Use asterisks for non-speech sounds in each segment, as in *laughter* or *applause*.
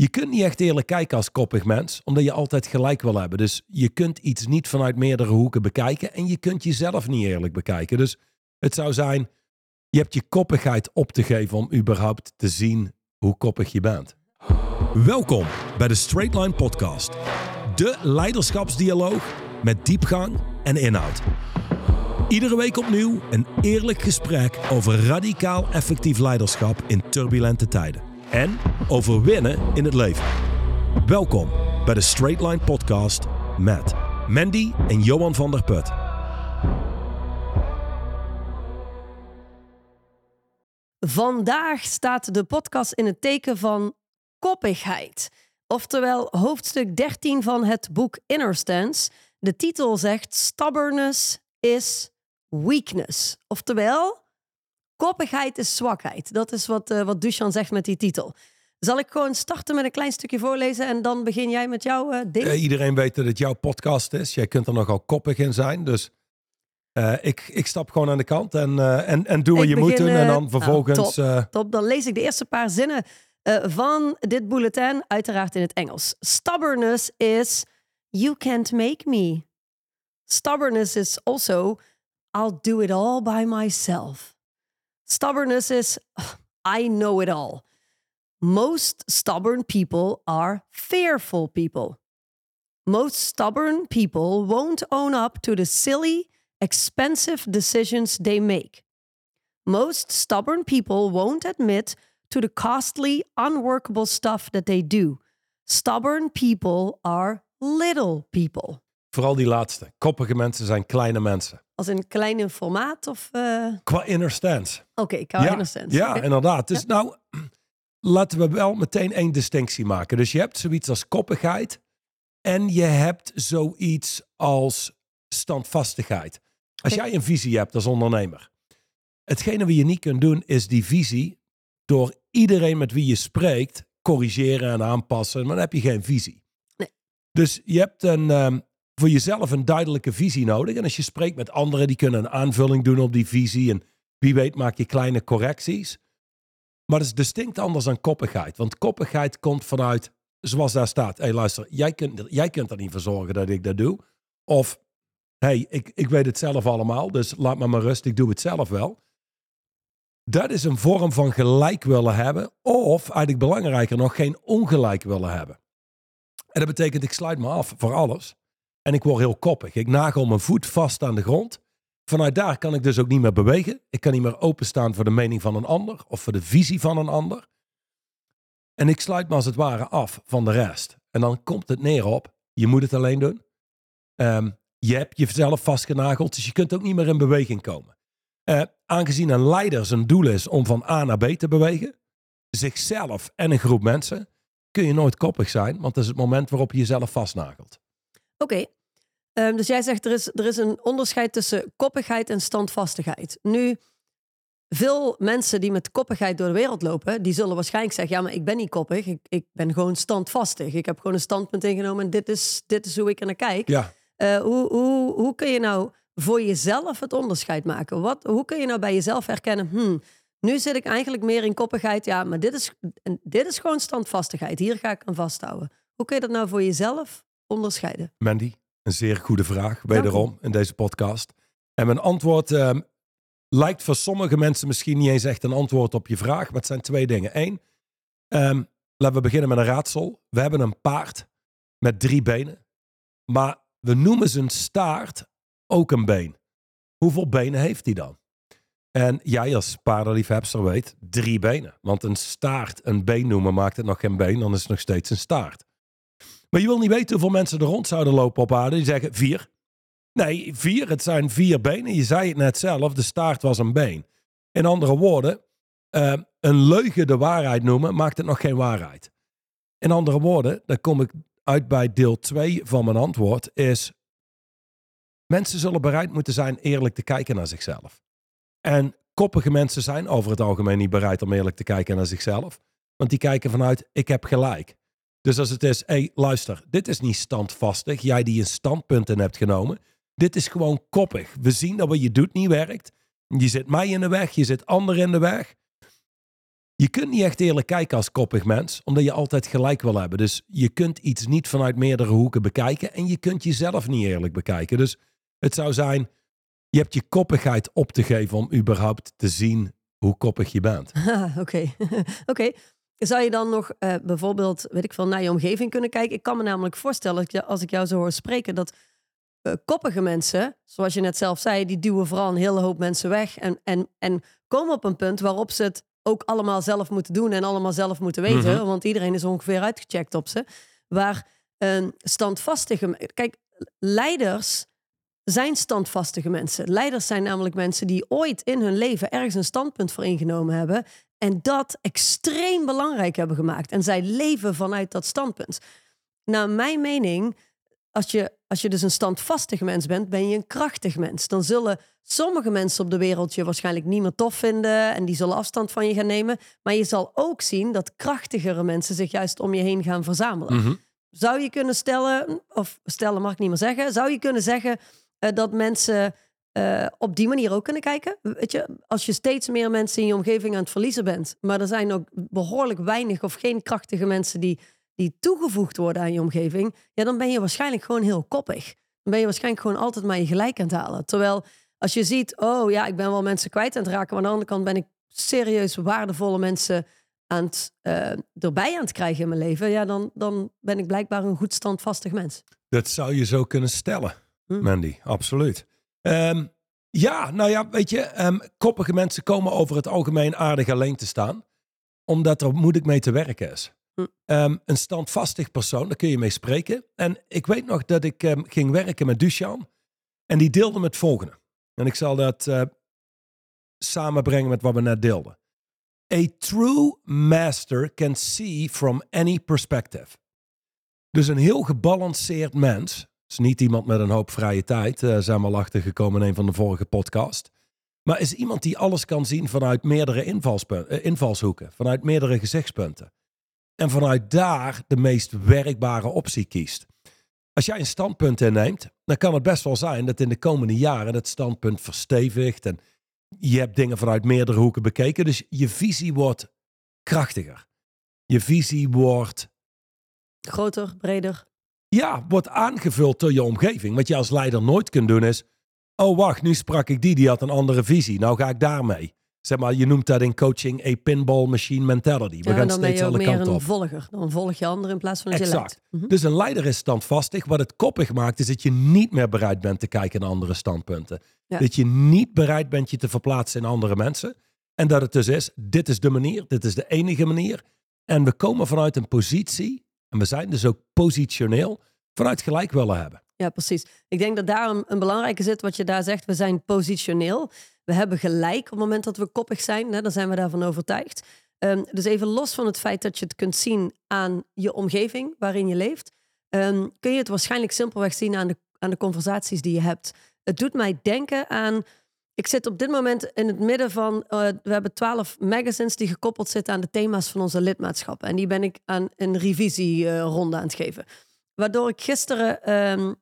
Je kunt niet echt eerlijk kijken als koppig mens, omdat je altijd gelijk wil hebben. Dus je kunt iets niet vanuit meerdere hoeken bekijken en je kunt jezelf niet eerlijk bekijken. Dus het zou zijn, je hebt je koppigheid op te geven om überhaupt te zien hoe koppig je bent. Welkom bij de Straight Line Podcast. De leiderschapsdialoog met diepgang en inhoud. Iedere week opnieuw een eerlijk gesprek over radicaal effectief leiderschap in turbulente tijden. En over winnen in het leven. Welkom bij de Straight Line Podcast met Mandy en Johan van der Put. Vandaag staat de podcast in het teken van koppigheid. Oftewel hoofdstuk 13 van het boek Inner Stance. De titel zegt Stubbornness is weakness. Oftewel, koppigheid is zwakheid. Dat is wat, uh, wat zegt met die titel. Zal ik gewoon starten met een klein stukje voorlezen en dan begin jij met jouw uh, ding? Uh, iedereen weet dat het jouw podcast is. Jij kunt er nogal koppig in zijn. Dus ik, ik stap gewoon aan de kant en, en, en doe wat je moet doen. En dan vervolgens... Nou, top, top, dan lees ik de eerste paar zinnen van dit bulletin, uiteraard in het Engels. Stubbornness is you can't make me. Stubbornness is also I'll do it all by myself. Stubbornness is *sighs* I know it all. Most stubborn people are fearful people. Most stubborn people won't own up to the silly, expensive decisions they make. Most stubborn people won't admit to the costly, unworkable stuff that they do. Stubborn people are little people. Vooral die laatste. Koppige mensen zijn kleine mensen. Als een kleine formaat of... Uh... Qua inner stance. Oké, okay, qua ja, inner stance. Ja, okay. inderdaad. Dus ja. nou, laten we wel meteen één distinctie maken. Dus je hebt zoiets als koppigheid. En je hebt zoiets als standvastigheid. Als okay. jij een visie hebt als ondernemer. Hetgene wat je niet kunt doen is die visie door iedereen met wie je spreekt corrigeren en aanpassen. Maar dan heb je geen visie. Nee. Dus je hebt een, um, voor jezelf een duidelijke visie nodig. En als je spreekt met anderen, die kunnen een aanvulling doen op die visie. En wie weet maak je kleine correcties. Maar het is distinct anders dan koppigheid. Want koppigheid komt vanuit, zoals daar staat. Hé hey, luister, jij kunt, jij kunt er niet voor zorgen dat ik dat doe. Of, hé, hey, ik, ik weet het zelf allemaal, dus laat me maar rust, ik doe het zelf wel. Dat is een vorm van gelijk willen hebben. Of, eigenlijk belangrijker nog, geen ongelijk willen hebben. En dat betekent, ik sluit me af voor alles. En ik word heel koppig. Ik nagel mijn voet vast aan de grond. Vanuit daar kan ik dus ook niet meer bewegen. Ik kan niet meer openstaan voor de mening van een ander of voor de visie van een ander. En ik sluit me als het ware af van de rest. En dan komt het neer op, je moet het alleen doen. Um, je hebt jezelf vastgenageld, dus je kunt ook niet meer in beweging komen. Uh, aangezien een leider zijn doel is om van A naar B te bewegen, zichzelf en een groep mensen, kun je nooit koppig zijn, want dat is het moment waarop je jezelf vastnagelt. Oké. Um, dus jij zegt er is, er is een onderscheid tussen koppigheid en standvastigheid. Nu, veel mensen die met koppigheid door de wereld lopen, die zullen waarschijnlijk zeggen, ja, maar ik ben niet koppig, ik, ik ben gewoon standvastig. Ik heb gewoon een standpunt ingenomen en dit is, dit is hoe ik er naar kijk. Ja. Uh, hoe, hoe, hoe kun je nou voor jezelf het onderscheid maken? Wat, hoe kun je nou bij jezelf herkennen, hmm, nu zit ik eigenlijk meer in koppigheid, ja, maar dit is, dit is gewoon standvastigheid. Hier ga ik aan vasthouden. Hoe kun je dat nou voor jezelf onderscheiden? Mandy, een zeer goede vraag, wederom, in deze podcast. En mijn antwoord um, lijkt voor sommige mensen misschien niet eens echt een antwoord op je vraag, maar het zijn twee dingen. Eén, um, laten we beginnen met een raadsel. We hebben een paard met drie benen, maar we noemen zijn staart ook een been. Hoeveel benen heeft hij dan? En jij als paardenliefhebster weet, drie benen. Want een staart een been noemen maakt het nog geen been, dan is het nog steeds een staart. Maar je wil niet weten hoeveel mensen er rond zouden lopen op aarde die zeggen vier. Nee, vier, het zijn vier benen. Je zei het net zelf, de staart was een been. In andere woorden, uh, een leugen de waarheid noemen maakt het nog geen waarheid. In andere woorden, dan kom ik uit bij deel 2 van mijn antwoord, is mensen zullen bereid moeten zijn eerlijk te kijken naar zichzelf. En koppige mensen zijn over het algemeen niet bereid om eerlijk te kijken naar zichzelf. Want die kijken vanuit, ik heb gelijk. Dus als het is, hé, hey, luister, dit is niet standvastig. Jij die een standpunt in hebt genomen. Dit is gewoon koppig. We zien dat wat je doet niet werkt. Je zit mij in de weg, je zit anderen in de weg. je kunt niet echt eerlijk kijken als koppig mens, omdat je altijd gelijk wil hebben. Dus je kunt iets niet vanuit meerdere hoeken bekijken en je kunt jezelf niet eerlijk bekijken. Dus het zou zijn, je hebt je koppigheid op te geven om überhaupt te zien hoe koppig je bent. *laughs* Oké, *laughs* oké. Zou je dan nog uh, bijvoorbeeld, weet ik veel, naar je omgeving kunnen kijken? Ik kan me namelijk voorstellen, als ik jou zo hoor spreken, dat uh, koppige mensen, zoals je net zelf zei, die duwen vooral een hele hoop mensen weg en, en, en komen op een punt waarop ze het ook allemaal zelf moeten doen en allemaal zelf moeten weten, mm -hmm. want iedereen is ongeveer uitgecheckt op ze. Waar een standvastige, kijk, leiders zijn standvastige mensen. Leiders zijn namelijk mensen die ooit in hun leven ergens een standpunt voor ingenomen hebben en dat extreem belangrijk hebben gemaakt. En zij leven vanuit dat standpunt. Naar mijn mening, als je, als je dus een standvastig mens bent, ben je een krachtig mens. Dan zullen sommige mensen op de wereld je waarschijnlijk niet meer tof vinden en die zullen afstand van je gaan nemen. Maar je zal ook zien dat krachtigere mensen zich juist om je heen gaan verzamelen. Mhm. Zou je kunnen stellen, of stellen mag ik niet meer zeggen, zou je kunnen zeggen uh, dat mensen uh, op die manier ook kunnen kijken? Weet je, als je steeds meer mensen in je omgeving aan het verliezen bent, maar er zijn ook behoorlijk weinig of geen krachtige mensen die, die toegevoegd worden aan je omgeving, ja, dan ben je waarschijnlijk gewoon heel koppig. Dan ben je waarschijnlijk gewoon altijd maar je gelijk aan het halen. Terwijl als je ziet, oh ja, ik ben wel mensen kwijt aan het raken, maar aan de andere kant ben ik serieus waardevolle mensen aan het, uh, erbij aan het krijgen in mijn leven, ja, dan, dan ben ik blijkbaar een goed standvastig mens. Dat zou je zo kunnen stellen, Hm. Mandy, absoluut. Ehm, ja, nou ja, weet je, ehm, koppige mensen komen over het algemeen aardig alleen te staan, omdat er moeilijk mee te werken is. Hm. Ehm, een standvastig persoon, daar kun je mee spreken. En ik weet nog dat ik ging werken met Duchan en die deelde me het volgende. En ik zal dat eh, samenbrengen met wat we net deelden. A true master can see from any perspective. Dus een heel gebalanceerd mens, is niet iemand met een hoop vrije tijd, uh, zijn we al achtergekomen in een van de vorige podcast. Maar is iemand die alles kan zien vanuit meerdere invalspunten, uh, invalshoeken, vanuit meerdere gezichtspunten. En vanuit daar de meest werkbare optie kiest. Als jij een standpunt inneemt, dan kan het best wel zijn dat in de komende jaren het standpunt verstevigt en je hebt dingen vanuit meerdere hoeken bekeken. Dus je visie wordt krachtiger. Je visie wordt Groter, breder. Ja, wordt aangevuld door je omgeving. Wat je als leider nooit kunt doen is... Oh, wacht, nu sprak ik die, die had een andere visie. Nou ga ik daarmee. Zeg maar, je noemt dat in coaching a pinball machine mentality. We Ja, gaan dan ben steeds alle meer kanten een op. volger. Dan volg je anderen in plaats van dat je leidt. Exact. Mhm. Dus een leider is standvastig. Wat het koppig maakt, is dat je niet meer bereid bent te kijken naar andere standpunten. Ja. Dat je niet bereid bent je te verplaatsen in andere mensen. En dat het dus is, dit is de manier, dit is de enige manier. En we komen vanuit een positie, en we zijn dus ook positioneel, vanuit gelijk willen hebben. Ja, precies. Ik denk dat daar een, een belangrijke zit wat je daar zegt. We zijn positioneel. We hebben gelijk op het moment dat we koppig zijn. Hè, dan zijn we daarvan overtuigd. Ehm, dus even los van het feit dat je het kunt zien aan je omgeving waarin je leeft, ehm, kun je het waarschijnlijk simpelweg zien aan de, aan de conversaties die je hebt. Het doet mij denken aan. Ik zit op dit moment in het midden van. eh, we hebben twaalf magazines die gekoppeld zitten aan de thema's van onze lidmaatschappen. En die ben ik aan een revisieronde aan het geven. Waardoor ik gisteren ehm,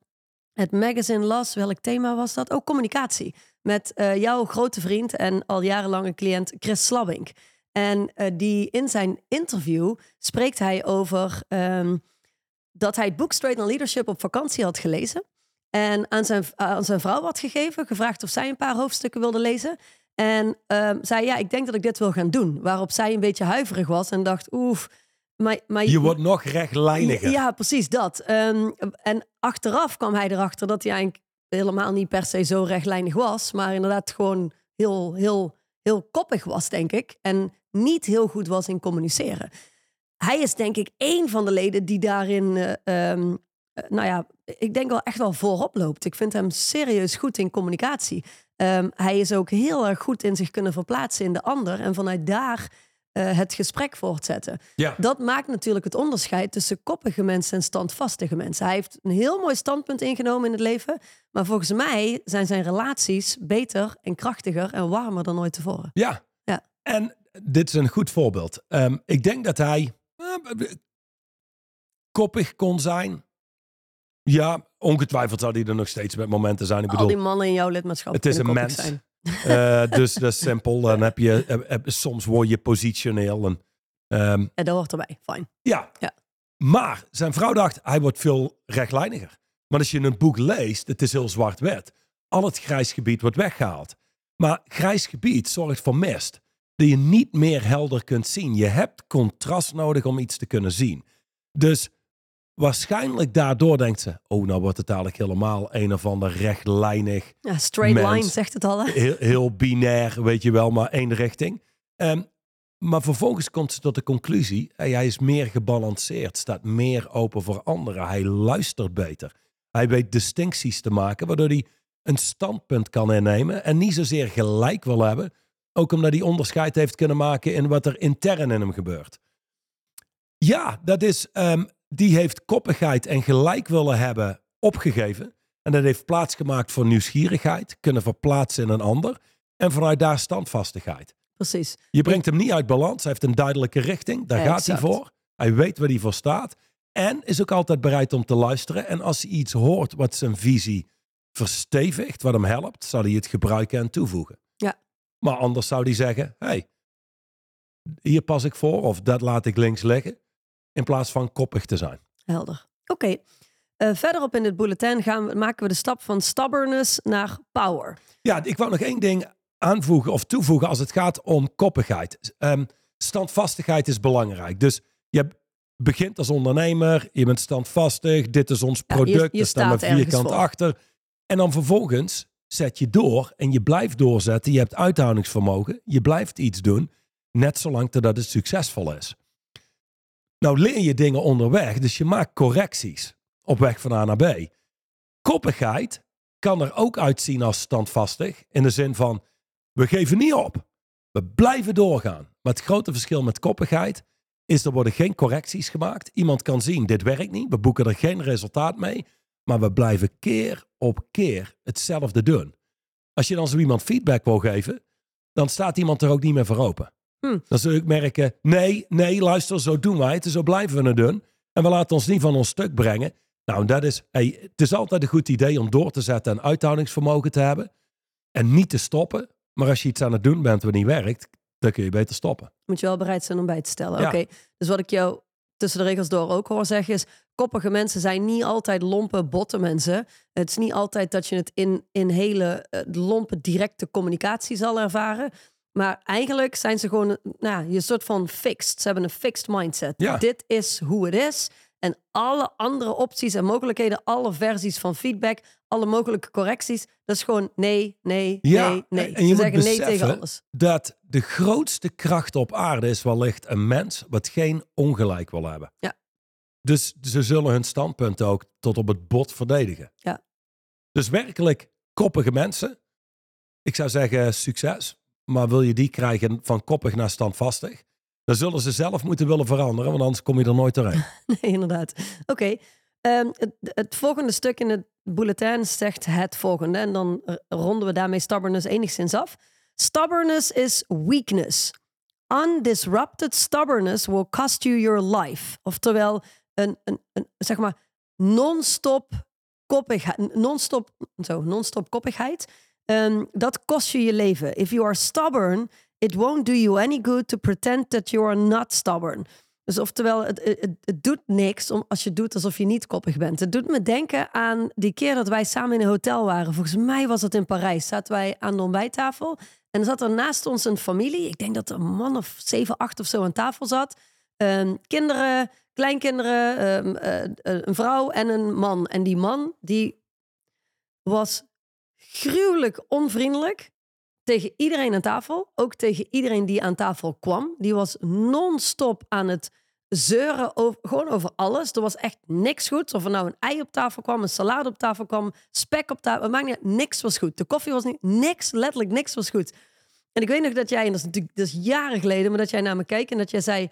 het magazine las. Welk thema was dat? Ook communicatie. Met eh, jouw grote vriend en al jarenlange cliënt Chris Slabbink. En eh, die in zijn interview spreekt hij over ehm, dat hij het boek Straight on Leadership op vakantie had gelezen. En aan zijn, aan zijn vrouw had gegeven, gevraagd of zij een paar hoofdstukken wilde lezen. En ehm, zei, ja, ik denk dat ik dit wil gaan doen. Waarop zij een beetje huiverig was en dacht, oef, maar, maar Je wordt nog rechtlijniger. ja, precies dat. Ehm, en achteraf kwam hij erachter dat hij eigenlijk helemaal niet per se zo rechtlijnig was, maar inderdaad gewoon heel, heel, heel koppig was, denk ik. En niet heel goed was in communiceren. Hij is denk ik één van de leden die daarin, eh, ehm, eh, nou ja, ik denk wel echt wel voorop loopt. Ik vind hem serieus goed in communicatie. Ehm, hij is ook heel erg goed in zich kunnen verplaatsen in de ander en vanuit daar eh, het gesprek voortzetten. Ja. Dat maakt natuurlijk het onderscheid tussen koppige mensen en standvastige mensen. Hij heeft een heel mooi standpunt ingenomen in het leven. Maar volgens mij zijn zijn relaties beter en krachtiger en warmer dan ooit tevoren. Ja. Ja. En dit is een goed voorbeeld. Ehm, ik denk dat hij eh, koppig kon zijn. Ja, ongetwijfeld zou hij er nog steeds met momenten zijn. Ik Al bedoel, die mannen in jouw lidmaatschap het is een mens. Eh, dus dat is simpel. Dan heb je, eh, eh, soms word je positioneel. En, ehm, En dat hoort erbij. Fijn. ja. Ja. Maar zijn vrouw dacht, hij wordt veel rechtlijniger. Maar als je een boek leest, het is heel zwart-wit. Al het grijs gebied wordt weggehaald. Maar grijs gebied zorgt voor mist. Dat je niet meer helder kunt zien. Je hebt contrast nodig om iets te kunnen zien. Dus waarschijnlijk daardoor denkt ze... Oh, nou wordt het eigenlijk helemaal een of ander rechtlijnig Ja, straight Mens. line zegt het al. Hè? heel, heel binair, weet je wel, maar één richting. Ehm, maar vervolgens komt ze tot de conclusie, hey, hij is meer gebalanceerd, staat meer open voor anderen, hij luistert beter. Hij weet distincties te maken, waardoor hij een standpunt kan innemen en niet zozeer gelijk wil hebben, ook omdat hij onderscheid heeft kunnen maken in wat er intern in hem gebeurt. Ja, dat is, ehm, die heeft koppigheid en gelijk willen hebben opgegeven. En dat heeft plaatsgemaakt voor nieuwsgierigheid, kunnen verplaatsen in een ander. En vanuit daar standvastigheid. Precies. Je brengt hem niet uit balans. Hij heeft een duidelijke richting. Daar gaat hij voor. Hij weet waar hij voor staat. En is ook altijd bereid om te luisteren. En als hij iets hoort wat zijn visie verstevigt, wat hem helpt, zal hij het gebruiken en toevoegen. Ja. Maar anders zou hij zeggen: hey, hier pas ik voor of dat laat ik links liggen. In plaats van koppig te zijn. Helder. Oké. Eh, verderop in dit bulletin gaan we, maken we de stap van stubbornness naar power. Ja, ik wou nog één ding aanvoegen of toevoegen als het gaat om koppigheid. Ehm, standvastigheid is belangrijk. Dus je begint als ondernemer, je bent standvastig, dit is ons Ja, je- product, je er staan we vierkant voor. achter. En dan vervolgens zet je door en je blijft doorzetten. Je hebt uithoudingsvermogen, je blijft iets doen, net zolang totdat het succesvol is. Nou leer je dingen onderweg, dus je maakt correcties op weg van A naar B. Koppigheid kan er ook uitzien als standvastig. In de zin van, we geven niet op. We blijven doorgaan. Maar het grote verschil met koppigheid is, er worden geen correcties gemaakt. Iemand kan zien, dit werkt niet. We boeken er geen resultaat mee. Maar we blijven keer op keer hetzelfde doen. Als je dan zo iemand feedback wil geven, dan staat iemand er ook niet meer voor open. Hm. Dan zul ik merken, nee, nee, luister, zo doen wij het. en Zo blijven we het doen. En we laten ons niet van ons stuk brengen. Nou, dat is, hey, het is altijd een goed idee om door te zetten en uithoudingsvermogen te hebben. En niet te stoppen. Maar als je iets aan het doen bent wat niet werkt, dan kun je beter stoppen. Moet je wel bereid zijn om bij te stellen. Ja. Oké, dus wat ik jou tussen de regels door ook hoor zeggen is... koppige mensen zijn niet altijd lompe, botte mensen. Het is niet altijd dat je het in, in hele eh, lompe, directe communicatie zal ervaren. Maar eigenlijk zijn ze gewoon, nou, je soort van fixed. Ze hebben een fixed mindset. Ja. Dit is hoe het is. En alle andere opties en mogelijkheden, alle versies van feedback, alle mogelijke correcties, dat is gewoon nee, nee, Ja, nee, nee. en je Ze moet zeggen nee beseffen- tegen alles. Dat de grootste kracht op aarde is wellicht een mens wat geen ongelijk wil hebben. Ja. Dus ze zullen hun standpunt ook tot op het bot verdedigen. Ja. Dus werkelijk koppige mensen. Ik zou zeggen succes. Maar wil je die krijgen van koppig naar standvastig, dan zullen ze zelf moeten willen veranderen, want anders kom je er nooit doorheen. *laughs* Nee, inderdaad. Oké. ehm, het, het volgende stuk in het bulletin zegt het volgende. En dan ronden we daarmee stubbornness enigszins af. Stubbornness is weakness. Undisrupted stubbornness will cost you your life. Oftewel, een, een, een zeg maar non-stop koppigheid. Non-stop, zo, non-stop koppigheid. Ehm, dat kost je je leven. If you are stubborn, it won't do you any good to pretend that you are not stubborn. Dus oftewel, het, het, het doet niks om, als je doet alsof je niet koppig bent. Het doet me denken aan die keer dat wij samen in een hotel waren. Volgens mij was het in Parijs. Zaten wij aan de ontbijttafel. En er zat er naast ons een familie. Ik denk dat er een man of zeven, acht of zo aan tafel zat. Ehm, kinderen, kleinkinderen, ehm, eh, eh, een vrouw en een man. En die man, die was gruwelijk onvriendelijk tegen iedereen aan tafel. Ook tegen iedereen die aan tafel kwam. Die was non-stop aan het zeuren over, gewoon over alles. Er was echt niks goed. Of er nou een ei op tafel kwam, een salade op tafel kwam, spek op tafel. Uit. Niks was goed. De koffie was niet... Niks, letterlijk niks was goed. En ik weet nog dat jij, en dat is natuurlijk dat is jaren geleden, maar dat jij naar me keek en dat jij zei...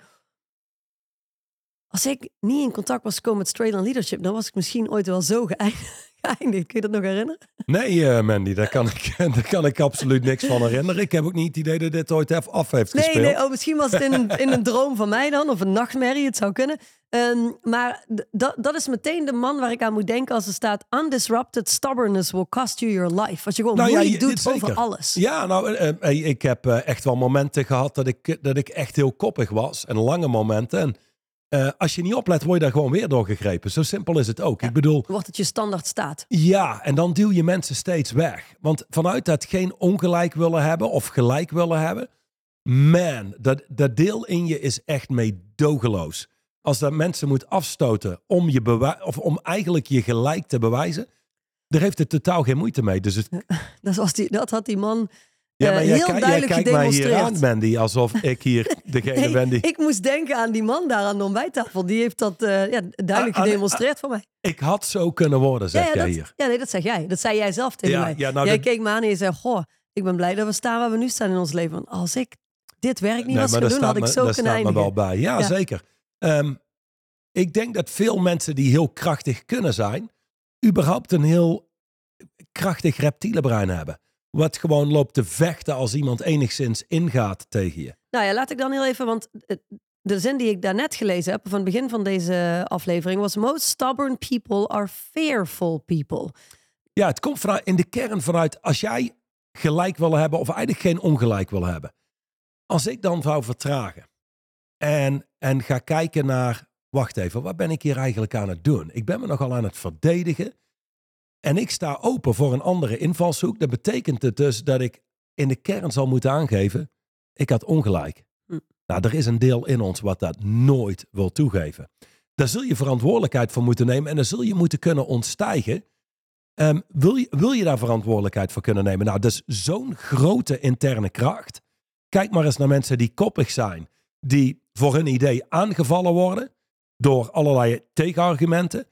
Als ik niet in contact was gekomen met Straight on Leadership, dan was ik misschien ooit wel zo *laughs* geëindigd. Kun je dat nog herinneren? Nee, eh, Mandy, daar kan, ik, *laughs* daar kan ik absoluut niks van herinneren. Ik heb ook niet het idee dat dit ooit even af heeft Nee, gespeeld. nee, oh, misschien was het in een, in een *laughs* droom van mij dan, of een nachtmerrie, het zou kunnen. Ehm, maar dat, is meteen de man waar ik aan moet denken als er staat... Undisrupted stubbornness will cost you your life. Als je gewoon Nou ja, moeilijk je- doet over zeker. alles. Ja, nou, eh, eh, ik heb echt wel momenten gehad dat ik, dat ik echt heel koppig was. En lange momenten. En eh, als je niet oplet, word je daar gewoon weer door gegrepen. Zo simpel is het ook. Ik bedoel, Wordt het je standaard staat. ja, en dan duw je mensen steeds weg. Want vanuit dat geen ongelijk willen hebben of gelijk willen hebben. Man, dat, dat deel in je is echt meedogenloos. Als dat mensen moet afstoten om, je of om eigenlijk je gelijk te bewijzen. Daar heeft het totaal geen moeite mee. Dus het, *laughs* Dat, was die, dat had die man Ja, eh, maar jij, heel jij duidelijk kijkt mij hier aan. Mandy, alsof ik hier *laughs* degene Nee, ben die... ik moest denken aan die man daar aan de ontbijttafel. Die heeft dat eh, ja, duidelijk Ah, ah, gedemonstreerd voor mij. Ik had zo kunnen worden, zeg ja, jij dat, hier. ja, nee, dat zeg jij. Dat zei jij zelf tegen mij. ja, nou, jij dat- keek me aan en je zei... Goh, ik ben blij dat we staan waar we nu staan in ons leven. Want als ik dit werk niet was daar gaan doen, had ik zo daar kunnen staat me eindigen. wel bij. Ja, zeker. Ehm, ik denk dat veel mensen die heel krachtig kunnen zijn, überhaupt een heel krachtig reptiele brein hebben. Wat gewoon loopt te vechten als iemand enigszins ingaat tegen je. Nou ja, laat ik dan heel even, want eh, de zin die ik daarnet gelezen heb, van het begin van deze aflevering, was: Most stubborn people are fearful people. Ja, het komt vanuit, in de kern vanuit als jij gelijk wil hebben of eigenlijk geen ongelijk wil hebben. Als ik dan zou vertragen en, en ga kijken naar, wacht even, wat ben ik hier eigenlijk aan het doen? Ik ben me nogal aan het verdedigen en ik sta open voor een andere invalshoek. Dat betekent het dus dat ik in de kern zal moeten aangeven, ik had ongelijk. Hm. Nou, er is een deel in ons wat dat nooit wil toegeven. Daar zul je verantwoordelijkheid voor moeten nemen en daar zul je moeten kunnen ontstijgen. Ehm, wil, je, wil je daar verantwoordelijkheid voor kunnen nemen? Nou, is zo'n grote interne kracht. Kijk maar eens naar mensen die koppig zijn, die voor hun idee aangevallen worden door allerlei tegenargumenten.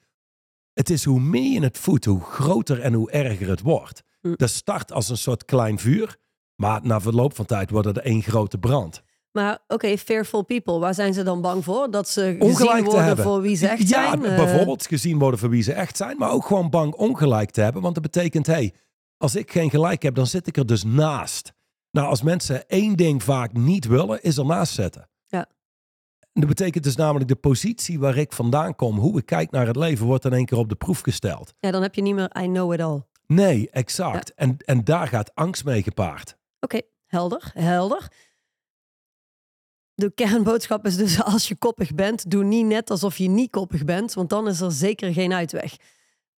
Het is hoe meer je het voedt, hoe groter en hoe erger het wordt. Hm. Dat start als een soort klein vuur, maar na verloop van tijd wordt het één grote brand. Maar oké, fearful people, waar zijn ze dan bang voor? Dat ze Ongelijk gezien worden voor wie ze echt ja, zijn? Eh, bijvoorbeeld gezien worden voor wie ze echt zijn, maar ook gewoon bang ongelijk te hebben. Want dat betekent, hé, hey, als ik geen gelijk heb, dan zit ik er dus naast. Nou, als mensen één ding vaak niet willen, is ernaast zetten. En dat betekent dus namelijk de positie waar ik vandaan kom, hoe ik kijk naar het leven, wordt in één keer op de proef gesteld. ja, dan heb je niet meer I know it all. Oké, Nee, exact. En, en daar gaat angst mee gepaard. helder, helder. De kernboodschap is dus als je koppig bent, doe niet net alsof je niet koppig bent, want dan is er zeker geen uitweg.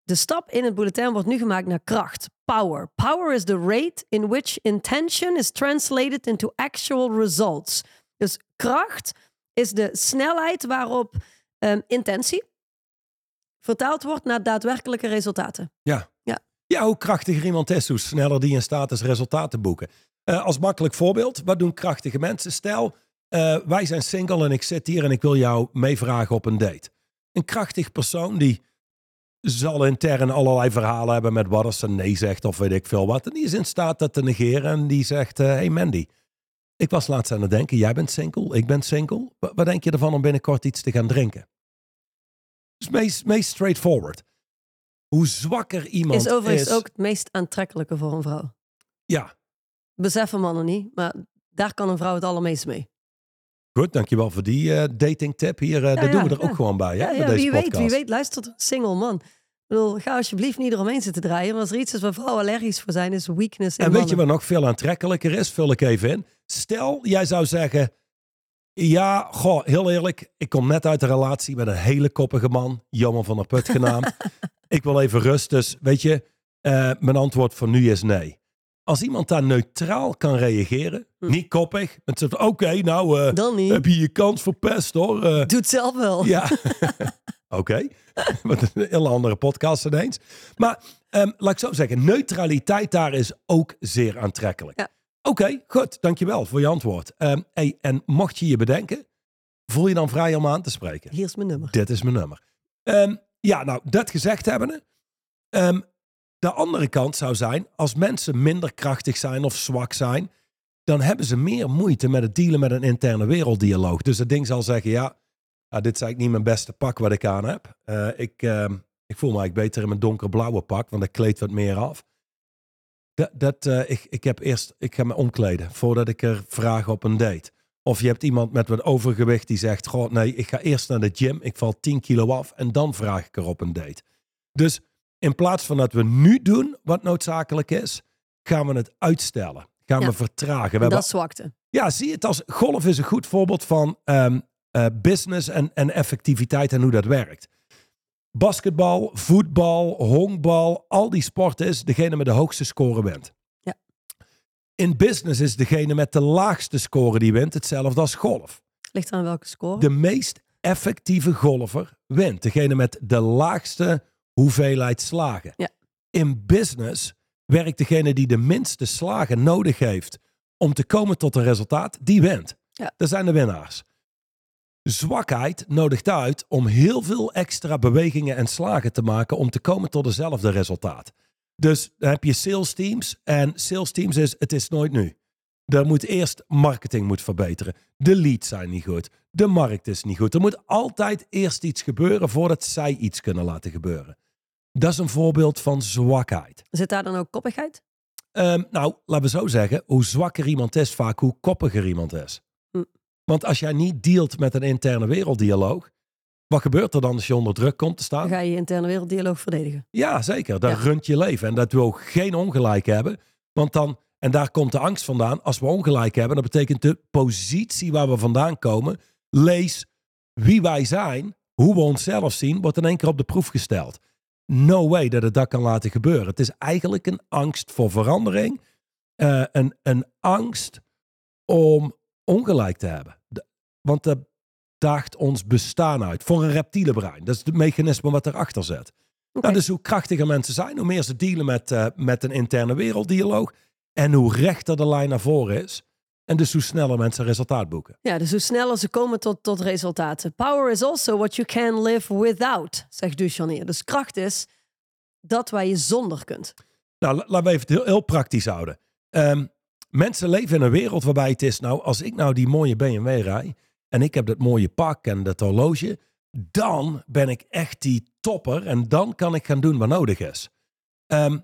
De stap in het bulletin wordt nu gemaakt naar kracht, power. Power is the rate in which intention is translated into actual results. Dus kracht is de snelheid waarop ehm, intentie vertaald wordt naar daadwerkelijke resultaten. Ja, hoe krachtiger iemand is, hoe sneller die in staat is resultaten boeken. Eh, als makkelijk voorbeeld, wat doen krachtige mensen? Stel, eh, wij zijn single en ik zit hier en ik wil jou meevragen op een date. Een krachtig persoon die zal intern allerlei verhalen hebben met wat als ze nee zegt of weet ik veel wat. En die is in staat dat te negeren en die zegt, eh, hey Mandy, ik was laatst aan het denken, jij bent single, ik ben single. Wa- Wat denk je ervan om binnenkort iets te gaan drinken? Dus meest, meest straightforward. Hoe zwakker iemand Is overigens is... ook het meest aantrekkelijke voor een vrouw. Ja, Beseffen mannen niet, maar daar kan een vrouw het allermeest mee. Goed, dankjewel voor die eh dating tip. Hier, eh, dat ja, doen we er ja. ook gewoon bij, hè, ja, deze wie podcast. weet, wie weet, luistert een single man. Ik bedoel, ga alsjeblieft niet eromheen zitten draaien. Maar als er iets is waar vrouwen allergisch voor zijn, is weakness in En weet je wat nog veel aantrekkelijker is? Vul ik even in. Stel, jij zou zeggen... Ja, goh, heel eerlijk. Ik kom net uit een relatie met een hele koppige man. Johan van der Put genaamd. *laughs* ik wil even rust. Dus weet je, eh, mijn antwoord voor nu is nee. Als iemand daar neutraal kan reageren, Hm. niet koppig, met z'n oké, nou eh, Dan niet. heb je je kans verpest hoor. Eh, Doe het zelf wel. Ja, *laughs* oké. *laughs* Wat een hele andere podcast ineens. Maar ehm, laat ik zo zeggen, neutraliteit daar is ook zeer aantrekkelijk. Ja. Oké, goed. Dankjewel voor je antwoord. Ehm, hey, en mocht je je bedenken, voel je dan vrij om aan te spreken. Hier is mijn nummer. Dit is mijn nummer. Ehm, ja, nou, dat gezegd hebbende. de andere kant zou zijn, als mensen minder krachtig zijn of zwak zijn, dan hebben ze meer moeite met het dealen met een interne werelddialoog. Dus het ding zal zeggen, ja, ah, dit is eigenlijk niet mijn beste pak wat ik aan heb. Eh, ik, ehm, ik voel me eigenlijk beter in mijn donkerblauwe pak, want dat kleedt wat meer af. Dat, dat, eh, ik, ik, heb eerst, ik ga me omkleden voordat ik er vraag op een date. Of je hebt iemand met wat overgewicht die zegt: Goh, nee, ik ga eerst naar de gym, ik val 10 kilo af en dan vraag ik er op een date. Dus in plaats van dat we nu doen wat noodzakelijk is, gaan we het uitstellen. Gaan Ja. we vertragen. We hebben dat zwakte. ja, zie het als golf is een goed voorbeeld van ehm, eh, business en, en effectiviteit en hoe dat werkt. Basketbal, voetbal, honkbal, al die sporten is degene met de hoogste score wint. Ja. In business is degene met de laagste score die wint hetzelfde als golf. Ligt aan welke score. De meest effectieve golfer wint. Degene met de laagste hoeveelheid slagen. Ja. In business werkt degene die de minste slagen nodig heeft om te komen tot een resultaat, die wint. Ja. Dat zijn de winnaars. Zwakheid nodigt uit om heel veel extra bewegingen en slagen te maken om te komen tot dezelfde resultaat. Dus dan heb je sales teams en sales teams is het is nooit nu. Er moet eerst marketing moet verbeteren. De leads zijn niet goed. De markt is niet goed. Er moet altijd eerst iets gebeuren voordat zij iets kunnen laten gebeuren. Dat is een voorbeeld van zwakheid. Zit daar dan ook koppigheid? Ehm, nou, laten we zo zeggen, hoe zwakker iemand is, vaak hoe koppiger iemand is. Want als jij niet dealt met een interne werelddialoog, wat gebeurt er dan als je onder druk komt te Dan staan? ga je je interne werelddialoog verdedigen. Ja, zeker. Dat Ja. runt je leven. En dat we ook geen ongelijk hebben. Want dan, en daar komt de angst vandaan. Als we ongelijk hebben, dat betekent de positie waar we vandaan komen. Lees wie wij zijn, hoe we onszelf zien, wordt in één keer op de proef gesteld. No way dat het dat kan laten gebeuren. Het is eigenlijk een angst voor verandering. Eh, een, een angst om ongelijk te hebben. De- want dat daagt ons bestaan uit. Voor een reptiele brein. Dat is het mechanisme wat erachter zit. Oké. Nou, dus hoe krachtiger mensen zijn, hoe meer ze dealen met, eh, met een interne werelddialoog. En hoe rechter de lijn naar voren is. En dus hoe sneller mensen resultaat boeken. Ja, dus hoe sneller ze komen tot, tot resultaten. Power is also what you can live without, zegt Ducharnier. Dus kracht is dat waar je zonder kunt. Nou, la- laten we even heel, heel praktisch houden. Ehm, mensen leven in een wereld waarbij het is, nou, als ik nou die mooie BMW rij en ik heb dat mooie pak en dat horloge, dan ben ik echt die topper en dan kan ik gaan doen wat nodig is. Ehm,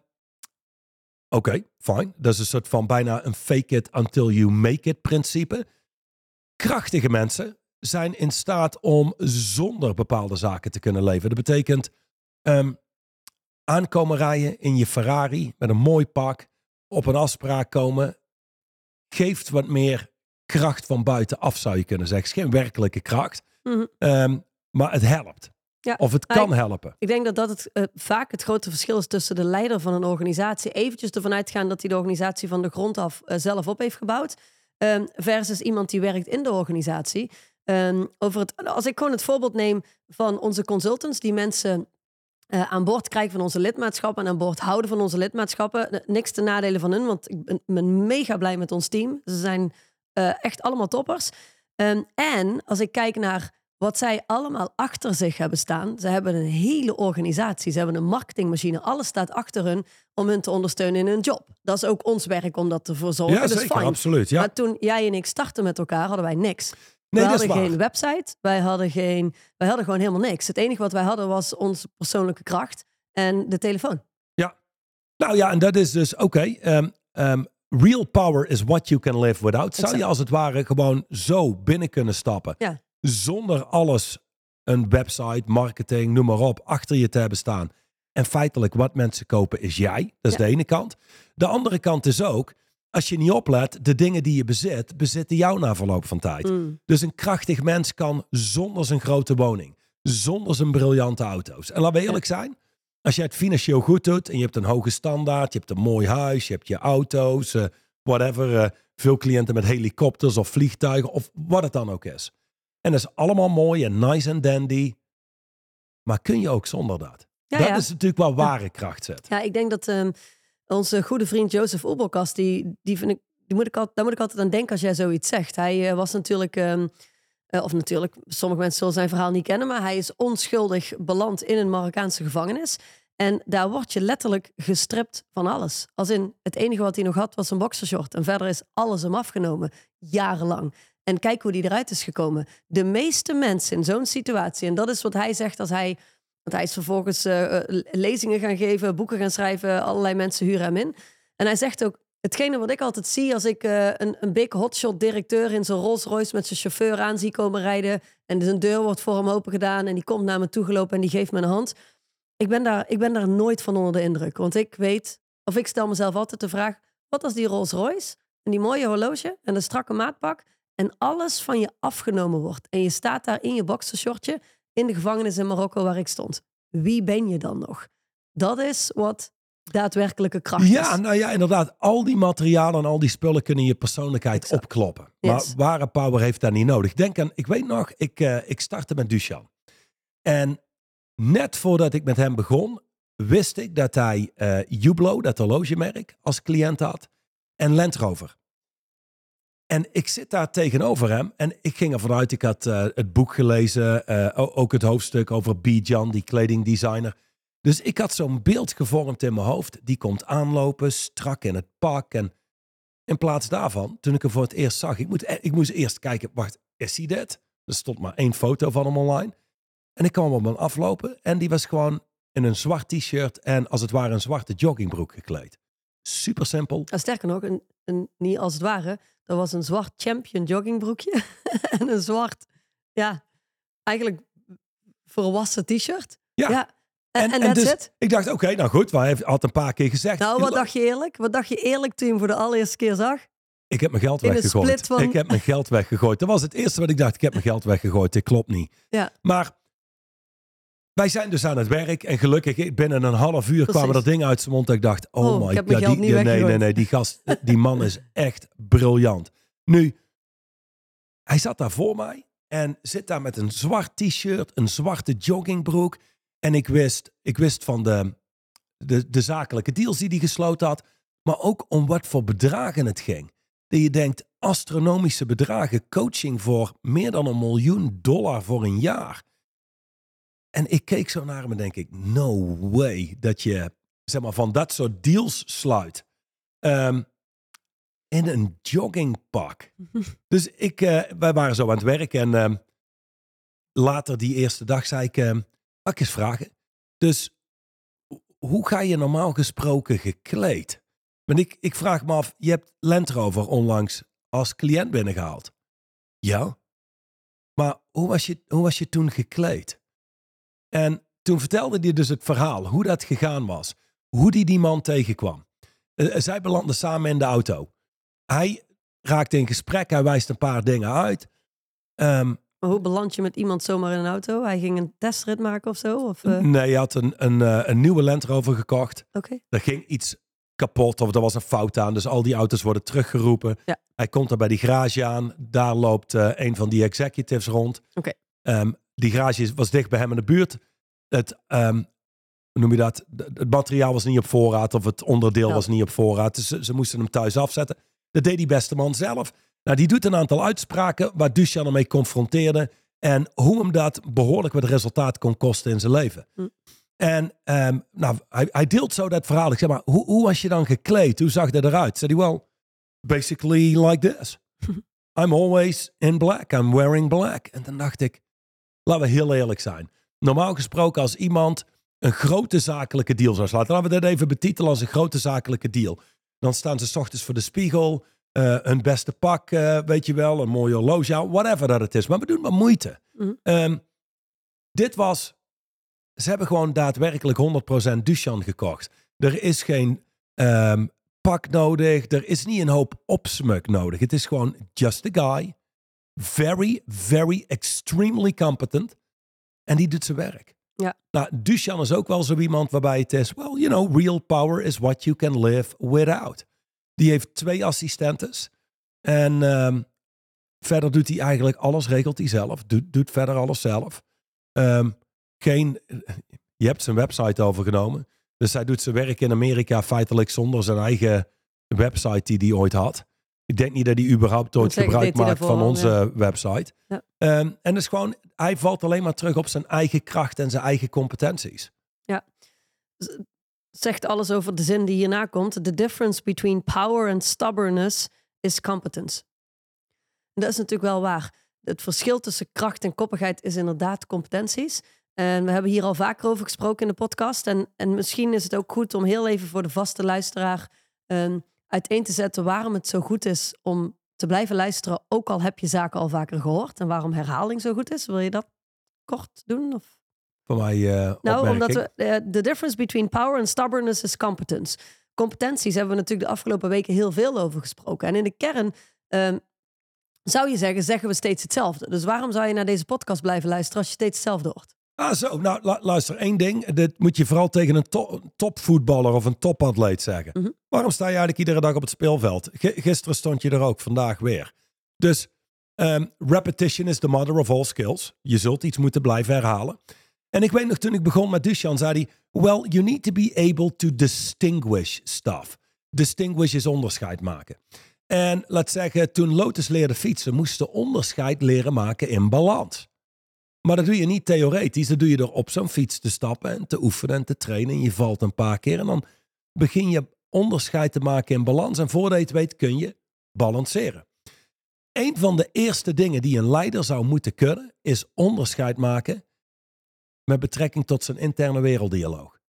Oké, fine. Dat is een soort van bijna een fake it until you make it principe. Krachtige mensen zijn in staat om zonder bepaalde zaken te kunnen leven. Dat betekent ehm, aankomen rijden in je Ferrari met een mooi pak, op een afspraak komen, geeft wat meer kracht van buitenaf, zou je kunnen zeggen. Het is geen werkelijke kracht, Mhm. ehm, maar het helpt. Ja, Of het kan helpen. Ik denk dat dat het, eh, vaak het grote verschil is tussen de leider van een organisatie. Eventjes ervan uitgaan dat hij de organisatie van de grond af eh, zelf op heeft gebouwd. ehm, versus iemand die werkt in de organisatie. Ehm, over het, als ik gewoon het voorbeeld neem van onze consultants, die mensen eh, aan boord krijgen van onze lidmaatschappen en aan boord houden van onze lidmaatschappen. Eh, Niks te nadelen van hun, want ik ben, ben mega blij met ons team. Ze zijn eh, echt allemaal toppers. Ehm, en als ik kijk naar wat zij allemaal achter zich hebben staan. Ze hebben een hele organisatie. Ze hebben een marketingmachine. Alles staat achter hun om hun te ondersteunen in hun job. Dat is ook ons werk om dat te verzorgen. Ja, dus zeker, fine. absoluut. Ja. Maar toen jij en ik startten met elkaar, hadden wij niks. Nee, wij dat is hadden geen website. Wij hadden, geen, wij hadden gewoon helemaal niks. Het enige wat wij hadden was onze persoonlijke kracht en de telefoon. Nou ja, en dat is dus, oké, ehm, ehm, real power is what you can live without. Zou je als het ware gewoon zo binnen kunnen stappen, Ja. zonder alles, een website, marketing, noem maar op, achter je te hebben staan. En feitelijk wat mensen kopen is jij. Dat is Ja. de ene kant. De andere kant is ook, als je niet oplet, de dingen die je bezit, bezitten jou na verloop van tijd. Mm. Dus een krachtig mens kan zonder zijn grote woning, zonder zijn briljante auto's. En laten we eerlijk zijn, als jij het financieel goed doet en je hebt een hoge standaard, je hebt een mooi huis, je hebt je auto's, eh, whatever, eh, veel cliënten met helikopters of vliegtuigen of wat het dan ook is. En dat is allemaal mooi en nice en dandy. Maar kun je ook zonder dat? Ja, dat ja. is natuurlijk waar ware kracht zit. Ja, ik denk dat ehm, onze goede vriend Jozef Oebelkast, die, die vind ik, die moet ik al, daar moet ik altijd aan denken als jij zoiets zegt. Hij eh, was natuurlijk, ehm, eh, of natuurlijk, sommige mensen zullen zijn verhaal niet kennen, maar hij is onschuldig beland in een Marokkaanse gevangenis. En daar word je letterlijk gestript van alles. Als in, het enige wat hij nog had was een boxershort. En verder is alles hem afgenomen, jarenlang. En kijk hoe die eruit is gekomen. De meeste mensen in zo'n situatie, en dat is wat hij zegt als hij want hij is vervolgens eh, eh, lezingen gaan geven, boeken gaan schrijven, allerlei mensen huren hem in. En hij zegt ook, Hetgene wat ik altijd zie als ik eh, een, een big hotshot directeur in zijn Rolls Royce met zijn chauffeur aan zie komen rijden. En zijn deur wordt voor hem open gedaan en die komt naar me toe gelopen en die geeft me een hand. Ik ben, daar, ik ben daar nooit van onder de indruk. Want ik weet, of ik stel mezelf altijd de vraag: wat als die Rolls Royce en die mooie horloge en de strakke maatpak en alles van je afgenomen wordt. En je staat daar in je boxershortje in de gevangenis in Marokko waar ik stond. Wie ben je dan nog? Dat is wat daadwerkelijke kracht Ja, is. nou ja, inderdaad. Al die materialen en al die spullen kunnen je persoonlijkheid Exact. opkloppen. Yes. Maar ware power heeft dat niet nodig. Denk aan, ik weet nog, ik, eh, ik startte met Duchan. En net voordat ik met hem begon, wist ik dat hij eh Hublot, dat horlogemerk, als cliënt had. En Land Rover. En ik zit daar tegenover hem en ik ging ervan uit, ik had eh, het boek gelezen, eh, ook het hoofdstuk over Bijan, die kledingdesigner. Dus ik had zo'n beeld gevormd in mijn hoofd. Die komt aanlopen, strak in het pak. En in plaats daarvan, toen ik hem voor het eerst zag, ik, moet, e- ik moest eerst kijken, wacht, is hij dit? Er stond maar één foto van hem online. En ik kwam op hem aflopen en die was gewoon in een zwart t-shirt en als het ware een zwarte joggingbroek gekleed. Super simpel. Sterker nog, een, een, niet als het ware, er was een zwart champion joggingbroekje *laughs* en een zwart, ja, eigenlijk volwassen t-shirt. Ja. En, en, that's dus it. ik dacht, oké, nou goed, hij heeft- had een paar keer gezegd. Nou, wat dacht je eerlijk? Wat dacht je eerlijk toen je hem voor de allereerste keer zag? Ik heb mijn geld weggegooid. van- Ik heb mijn geld weggegooid. Dat was het eerste wat ik dacht. Ik heb mijn geld weggegooid. Dit klopt niet. Ja. Maar wij zijn dus aan het werk. En gelukkig binnen een half uur Precies. kwamen er dingen uit zijn mond. Dat ik dacht, oh, Oh, my god. die, nee, nee, nee. Die gast, die man is echt briljant. Nu, hij zat daar voor mij. En zit daar met een zwart t-shirt. Een zwarte joggingbroek. En ik wist, ik wist van de, de, de zakelijke deals die hij gesloten had. Maar ook om wat voor bedragen het ging. Dat je denkt, astronomische bedragen, coaching voor meer dan een miljoen dollar voor een jaar. En ik keek zo naar hem en denk ik, no way dat je zeg maar, van dat soort deals sluit. Ehm, in een joggingpak. *laughs* dus ik, eh, wij waren zo aan het werk en ehm, later die eerste dag zei ik, ehm, mag ik eens vragen. Dus ho- hoe ga je normaal gesproken gekleed? Want ik, ik vraag me af, je hebt Land Rover onlangs als cliënt binnengehaald. Ja. Maar hoe was je, hoe was je toen gekleed? En toen vertelde hij dus het verhaal, hoe dat gegaan was. Hoe die die man tegenkwam. Eh, zij belanden samen in de auto. Hij raakt in gesprek, hij wijst een paar dingen uit. Ehm, Maar hoe beland je met iemand zomaar in een auto? Hij ging een testrit maken of zo? Of, eh, Nee, hij had een, een, eh, een nieuwe Land Rover gekocht. Oké. Er ging iets kapot of er was een fout aan. Dus al die auto's worden teruggeroepen. Ja. Hij komt er bij die garage aan. Daar loopt eh, een van die executives rond. Oké. Ehm, die garage was dicht bij hem in de buurt. Het, ehm, noem je dat? Het materiaal was niet op voorraad of het onderdeel Ja. was niet op voorraad. Dus ze, ze moesten hem thuis afzetten. Dat deed die beste man zelf. Nou, die doet een aantal uitspraken waar Duchan ermee confronteerde. En hoe hem dat behoorlijk wat resultaat kon kosten in zijn leven. Hm. En ehm, nou, hij, hij deelt zo dat verhaal. Ik zeg maar, hoe, hoe was je dan gekleed? Hoe zag dat eruit? Zei hij, well, basically like this. *laughs* I'm always in black. I'm wearing black. En dan dacht ik, laten we heel eerlijk zijn. Normaal gesproken als iemand een grote zakelijke deal zou sluiten. Laten we dat even betitelen als een grote zakelijke deal. Dan staan ze 's ochtends voor de spiegel. eh hun beste pak, eh, weet je wel. Een mooie horloge, whatever dat het is. Maar we doen maar moeite. Mhm. Ehm, dit was... Ze hebben gewoon daadwerkelijk 100% Duchan gekocht. Er is geen ehm, pak nodig. Er is niet een hoop opsmuk nodig. Het is gewoon just a guy. Very, very, extremely competent. En die doet zijn werk. Ja. Nou, Duchan is ook wel zo iemand waarbij het is... Well, you know, real power is what you can live without. Die heeft twee assistentes. En ehm, verder doet hij eigenlijk alles, regelt hij zelf. Doet, doet verder alles zelf. Ehm, geen, je hebt zijn website overgenomen. Dus hij doet zijn werk in Amerika feitelijk zonder zijn eigen website die hij ooit had. Ik denk niet dat hij überhaupt ooit gebruik maakt van daarvoor onze website. Ja. Ehm, en dus gewoon, hij valt alleen maar terug op zijn eigen kracht en zijn eigen competenties. Zegt alles over de zin die hierna komt. The difference between power and stubbornness is competence. En dat is natuurlijk wel waar. Het verschil tussen kracht en koppigheid is inderdaad competenties. En we hebben hier al vaker over gesproken in de podcast. En, en misschien is het ook goed om heel even voor de vaste luisteraar ehm, uiteen te zetten waarom het zo goed is om te blijven luisteren, ook al heb je zaken al vaker gehoord. En waarom herhaling zo goed is. Wil je dat kort doen? Of? Voor mij uh, Nou, omdat we, de difference between power and stubbornness is competence. Competenties hebben we natuurlijk de afgelopen weken heel veel over gesproken. En in de kern um, zou je zeggen, zeggen we steeds hetzelfde. Dus waarom zou je naar deze podcast blijven luisteren als je steeds hetzelfde hoort? Ah, zo. Nou, luister, één ding. Dit moet je vooral tegen een topvoetballer of een topatleet zeggen. Mhm. Waarom sta je eigenlijk iedere dag op het speelveld? gisteren stond je er ook, vandaag weer. Dus um, repetition is the mother of all skills. Je zult iets moeten blijven herhalen. En ik weet nog, toen ik begon met Dushan, zei hij... Well, you need to be able to distinguish stuff. Distinguish is onderscheid maken. En laat zeggen, toen Lotus leerde fietsen, moesten onderscheid leren maken in balans. Maar dat doe je niet theoretisch. Dat doe je door op zo'n fiets te stappen en te oefenen en te trainen. En je valt een paar keer en dan begin je onderscheid te maken in balans. En voordat je het weet kun je balanceren. Een van de eerste dingen die een leider zou moeten kunnen, is onderscheid maken met betrekking tot zijn interne werelddialoog.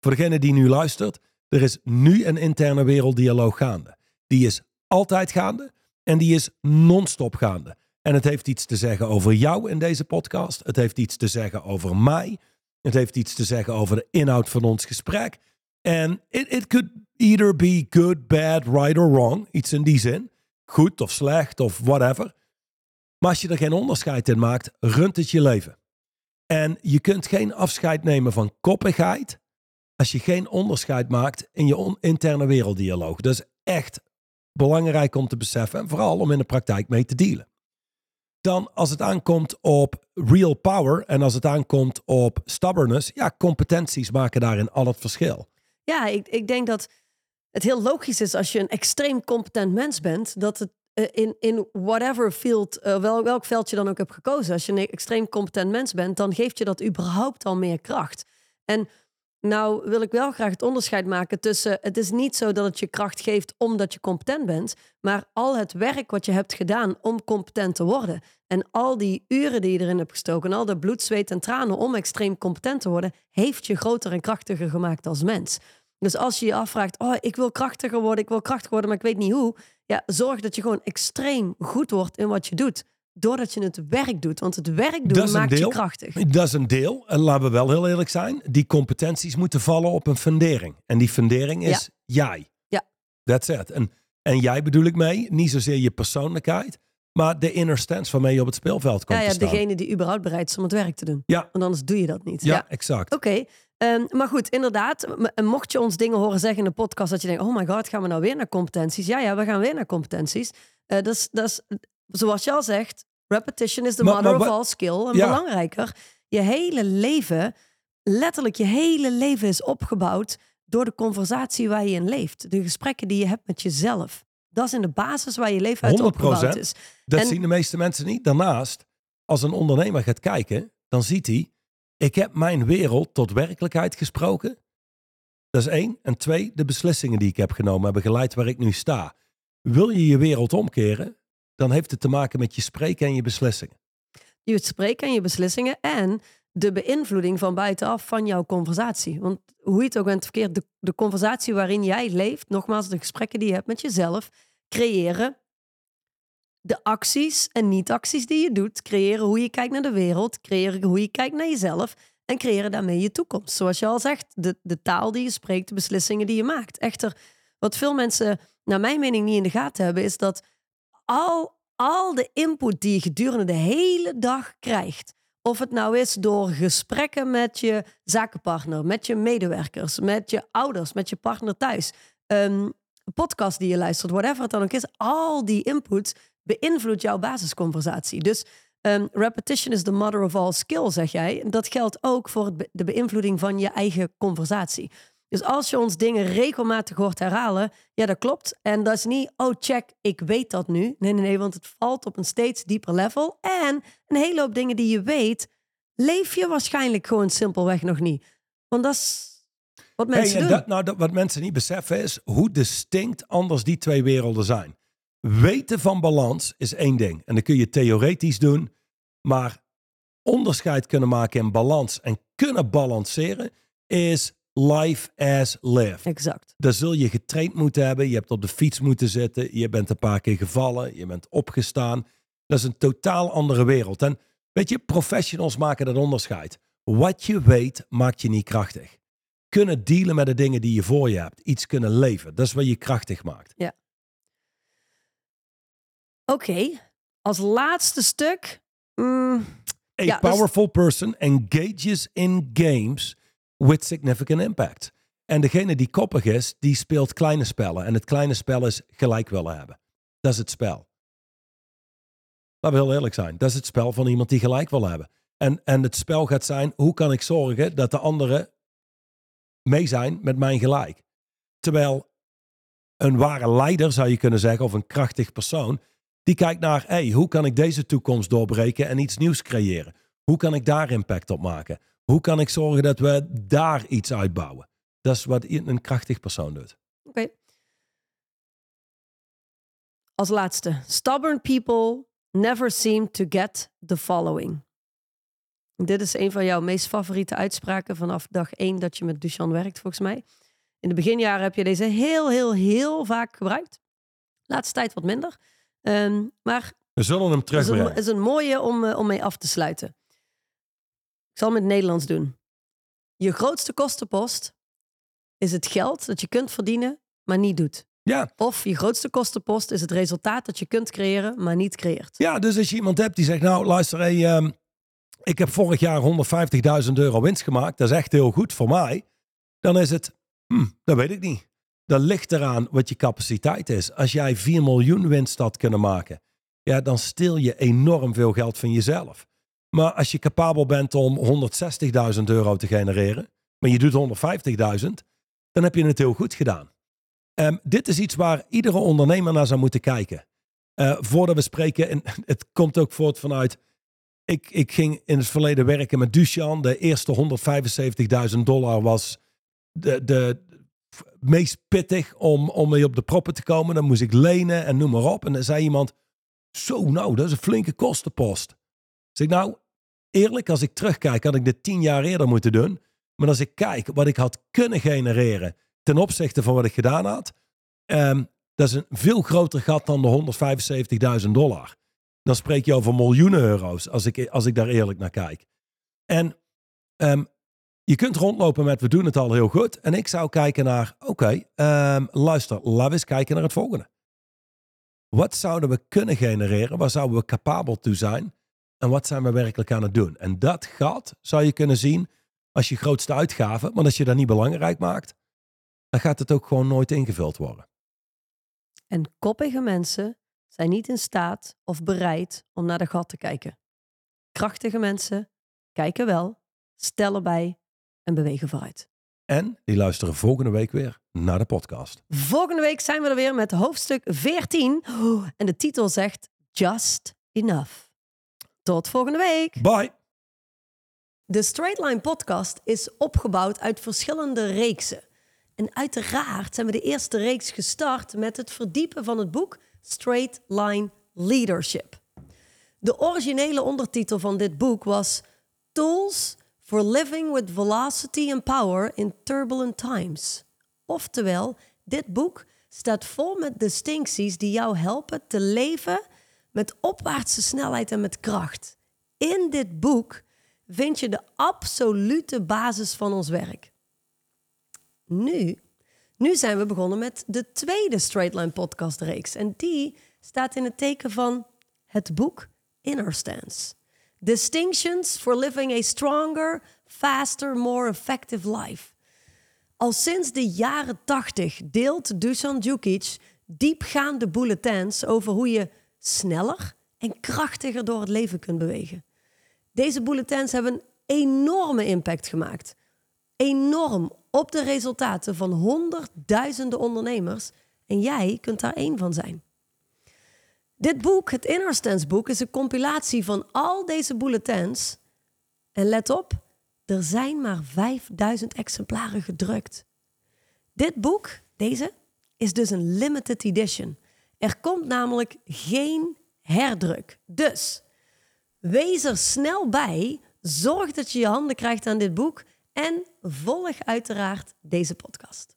Voor degene die nu luistert, er is nu een interne werelddialoog gaande. Die is altijd gaande en die is non-stop gaande. En het heeft iets te zeggen over jou in deze podcast. Het heeft iets te zeggen over mij. Het heeft iets te zeggen over de inhoud van ons gesprek. En it, could either be good, bad, right or wrong. Iets in die zin. Goed of slecht of whatever. Maar als je er geen onderscheid in maakt, runt het je leven. En je kunt geen afscheid nemen van koppigheid als je geen onderscheid maakt in je interne werelddialoog. Dat is echt belangrijk om te beseffen en vooral om in de praktijk mee te dealen. Dan als het aankomt op real power en als het aankomt op stubbornness, ja, competenties maken daarin al het verschil. Ja, ik, ik denk dat het heel logisch is als je een extreem competent mens bent, dat het uh, in, in whatever field, uh, wel, welk veld je dan ook hebt gekozen, als je een extreem competent mens bent, dan geeft je dat überhaupt al meer kracht. En nou wil ik wel graag het onderscheid maken tussen het is niet zo dat het je kracht geeft omdat je competent bent, maar al het werk wat je hebt gedaan om competent te worden en al die uren die je erin hebt gestoken, al de bloed, zweet en tranen om extreem competent te worden, heeft je groter en krachtiger gemaakt als mens. Dus als je je afvraagt, oh, ik wil krachtiger worden, ik wil krachtiger worden, maar ik weet niet hoe, ja, zorg dat je gewoon extreem goed wordt in wat je doet doordat je het werk doet. Want het werk doen maakt je krachtig. Dat is een deel. En laten we wel heel eerlijk zijn. Die competenties moeten vallen op een fundering. En die fundering is jij. Ja. That's it. En, en jij bedoel ik mee, niet zozeer je persoonlijkheid, maar de inner stance waarmee je op het speelveld komt ja, ja, te staan. degene die überhaupt bereid is om het werk te doen. Ja. Want anders doe je dat niet. Ja, exact. Oké. Ehm, maar goed, inderdaad, mocht je ons dingen horen zeggen in de podcast dat je denkt, oh my god, gaan we nou weer naar competenties? Ja, ja, we gaan weer naar competenties. Uh, dat, is, dat is, zoals je al zegt, Repetition is the mother of all skill. En belangrijker, je hele leven, letterlijk je hele leven is opgebouwd door de conversatie waar je in leeft. De gesprekken die je hebt met jezelf. Dat is in de basis waar je leven uit opgebouwd is. Dat zien de meeste mensen niet. Daarnaast, als een ondernemer gaat kijken, dan ziet hij, ik heb mijn wereld tot werkelijkheid gesproken. Dat is één. En twee, de beslissingen die ik heb genomen hebben geleid waar ik nu sta. Wil je je wereld omkeren? Dan heeft het te maken met je spreken en je beslissingen. Je spreken en je beslissingen en de beïnvloeding van buitenaf van jouw conversatie. Want hoe je het ook bent verkeerd, de, de conversatie waarin jij leeft, nogmaals, de gesprekken die je hebt met jezelf, creëren de acties en niet-acties die je doet, creëren hoe je kijkt naar de wereld, creëren hoe je kijkt naar jezelf en creëren daarmee je toekomst. Zoals je al zegt, de, de taal die je spreekt, de beslissingen die je maakt. Echter, wat veel mensen, naar mijn mening, niet in de gaten hebben, is dat al, al de input die je gedurende de hele dag krijgt. Of het nou is door gesprekken met je zakenpartner, met je medewerkers, met je ouders, met je partner thuis. Um, podcast die je luistert, whatever het dan ook is. Al die input beïnvloedt jouw basisconversatie. Dus um, repetition is the mother of all skill, zeg jij. Dat geldt ook voor de beïnvloeding van je eigen conversatie. Dus als je ons dingen regelmatig hoort herhalen, ja, dat klopt. En dat is niet, oh check, ik weet dat nu. Nee, nee, nee, want het valt op een steeds dieper level. En een hele hoop dingen die je weet, leef je waarschijnlijk gewoon simpelweg nog niet. Want dat is wat mensen doen. Dat, nou, dat, wat mensen niet beseffen is hoe distinct anders die twee werelden zijn. Weten van balans is één ding. En dan kun je theoretisch doen. Maar onderscheid kunnen maken in balans en kunnen balanceren is life as live. Exact. Daar zul je getraind moeten hebben. Je hebt op de fiets moeten zitten. Je bent een paar keer gevallen. Je bent opgestaan. Dat is een totaal andere wereld. En weet je, professionals maken dat onderscheid. Wat je weet, maakt je niet krachtig. Kunnen dealen met de dingen die je voor je hebt. Iets kunnen leven. Dat is wat je krachtig maakt. Oké, als laatste stuk. mm, A Ja, dus- powerful person engages in games with significant impact. En degene die koppig is, die speelt kleine spellen. En het kleine spel is gelijk willen hebben. Dat is het spel. Laten we heel eerlijk zijn. Dat is het spel van iemand die gelijk wil hebben. En, en het spel gaat zijn, hoe kan ik zorgen dat de anderen mee zijn met mijn gelijk? Terwijl een ware leider, zou je kunnen zeggen, of een krachtig persoon, die kijkt naar, hey, hoe kan ik deze toekomst doorbreken en iets nieuws creëren? Hoe kan ik daar impact op maken? Hoe kan ik zorgen dat we daar iets uitbouwen? Dat is wat een krachtig persoon doet. Oké. Als laatste. Stubborn people never seem to get the following. Dit is een van jouw meest favoriete uitspraken vanaf dag één dat je met Duchan werkt, volgens mij. In de beginjaren heb je deze heel, heel, heel vaak gebruikt. Laatste tijd wat minder. Ehm, maar We zullen hem het is een, terugbrengen. is een mooie om, eh, om mee af te sluiten. Ik zal het Nederlands doen. Je grootste kostenpost is het geld dat je kunt verdienen, maar niet doet. Ja, Of je grootste kostenpost is het resultaat dat je kunt creëren, maar niet creëert. ja, dus als je iemand hebt die zegt, nou luister, hey, ehm, ik heb vorig jaar 150.000 euro winst gemaakt. Dat is echt heel goed voor mij. Dan is het, hm, dat weet ik niet. Dat ligt eraan wat je capaciteit is. Als jij 4 miljoen winst had kunnen maken, ja, dan stil je enorm veel geld van jezelf. Maar als je capabel bent om 160.000 euro te genereren, maar je doet 150.000, dan heb je het heel goed gedaan. Ehm, dit is iets waar iedere ondernemer naar zou moeten kijken. Eh, voordat we spreken, en *laughs* het komt ook voort vanuit. Ik, ik ging in het verleden werken met Duchan. De eerste 175.000 dollar was de, de meest pittig om, om mee op de proppen te komen. Dan moest ik lenen en noem maar op. En dan zei iemand: Zo, nou, dat is een flinke kostenpost. Zeg ik, nou, eerlijk, als ik terugkijk, had ik dit tien jaar eerder moeten doen. Maar als ik kijk wat ik had kunnen genereren ten opzichte van wat ik gedaan had, ehm, dat is een veel groter gat dan de 175.000 dollar. Dan spreek je over miljoenen euro's, als ik, als ik daar eerlijk naar kijk. En ehm, je kunt rondlopen met we doen het al heel goed. En ik zou kijken naar, oké, ehm, luister, laten we eens kijken naar het volgende. Wat zouden we kunnen genereren? Waar zouden we capabel toe zijn? En wat zijn we werkelijk aan het doen? En dat gat zou je kunnen zien als je grootste uitgave. Maar als je dat niet belangrijk maakt, dan gaat het ook gewoon nooit ingevuld worden. En koppige mensen zijn niet in staat of bereid om naar de gat te kijken. Krachtige mensen kijken wel, stellen bij en bewegen vooruit. En die luisteren volgende week weer naar de podcast. Volgende week zijn we er weer met hoofdstuk 14. Oh, en de titel zegt Just Enough. Tot volgende week. Bye! De Straight Line podcast is opgebouwd uit verschillende reeksen. En uiteraard zijn we de eerste reeks gestart met het verdiepen van het boek Straight Line Leadership. De originele ondertitel van dit boek was Tools for Living with Velocity and Power in Turbulent Times. Oftewel, dit boek staat vol met distincties die jou helpen te leven met opwaartse snelheid en met kracht. In dit boek vind je de absolute basis van ons werk. Nu, nu zijn we begonnen met de tweede Straight Line podcast reeks. En die staat in het teken van het boek Inner Stance. Distinctions for living a stronger, faster, more effective life. Al sinds de jaren 80 deelt Dusan Djukic diepgaande bulletins over hoe je sneller en krachtiger door het leven kunt bewegen. Deze bulletins hebben een enorme impact gemaakt. Enorm op de resultaten van honderdduizenden ondernemers. En jij kunt daar één van zijn. Dit boek, het Inner Stance boek, is een compilatie van al deze bulletins. En let op, er zijn maar 5000 exemplaren gedrukt. Dit boek, deze, is dus een limited edition. Er komt namelijk geen herdruk. Dus wees er snel bij. Zorg dat je je handen krijgt aan dit boek. En volg uiteraard deze podcast.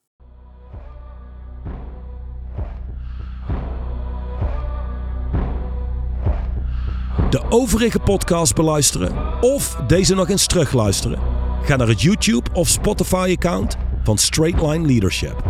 De overige podcast beluisteren of deze nog eens terugluisteren? Ga naar het YouTube of Spotify account van Straightline Leadership.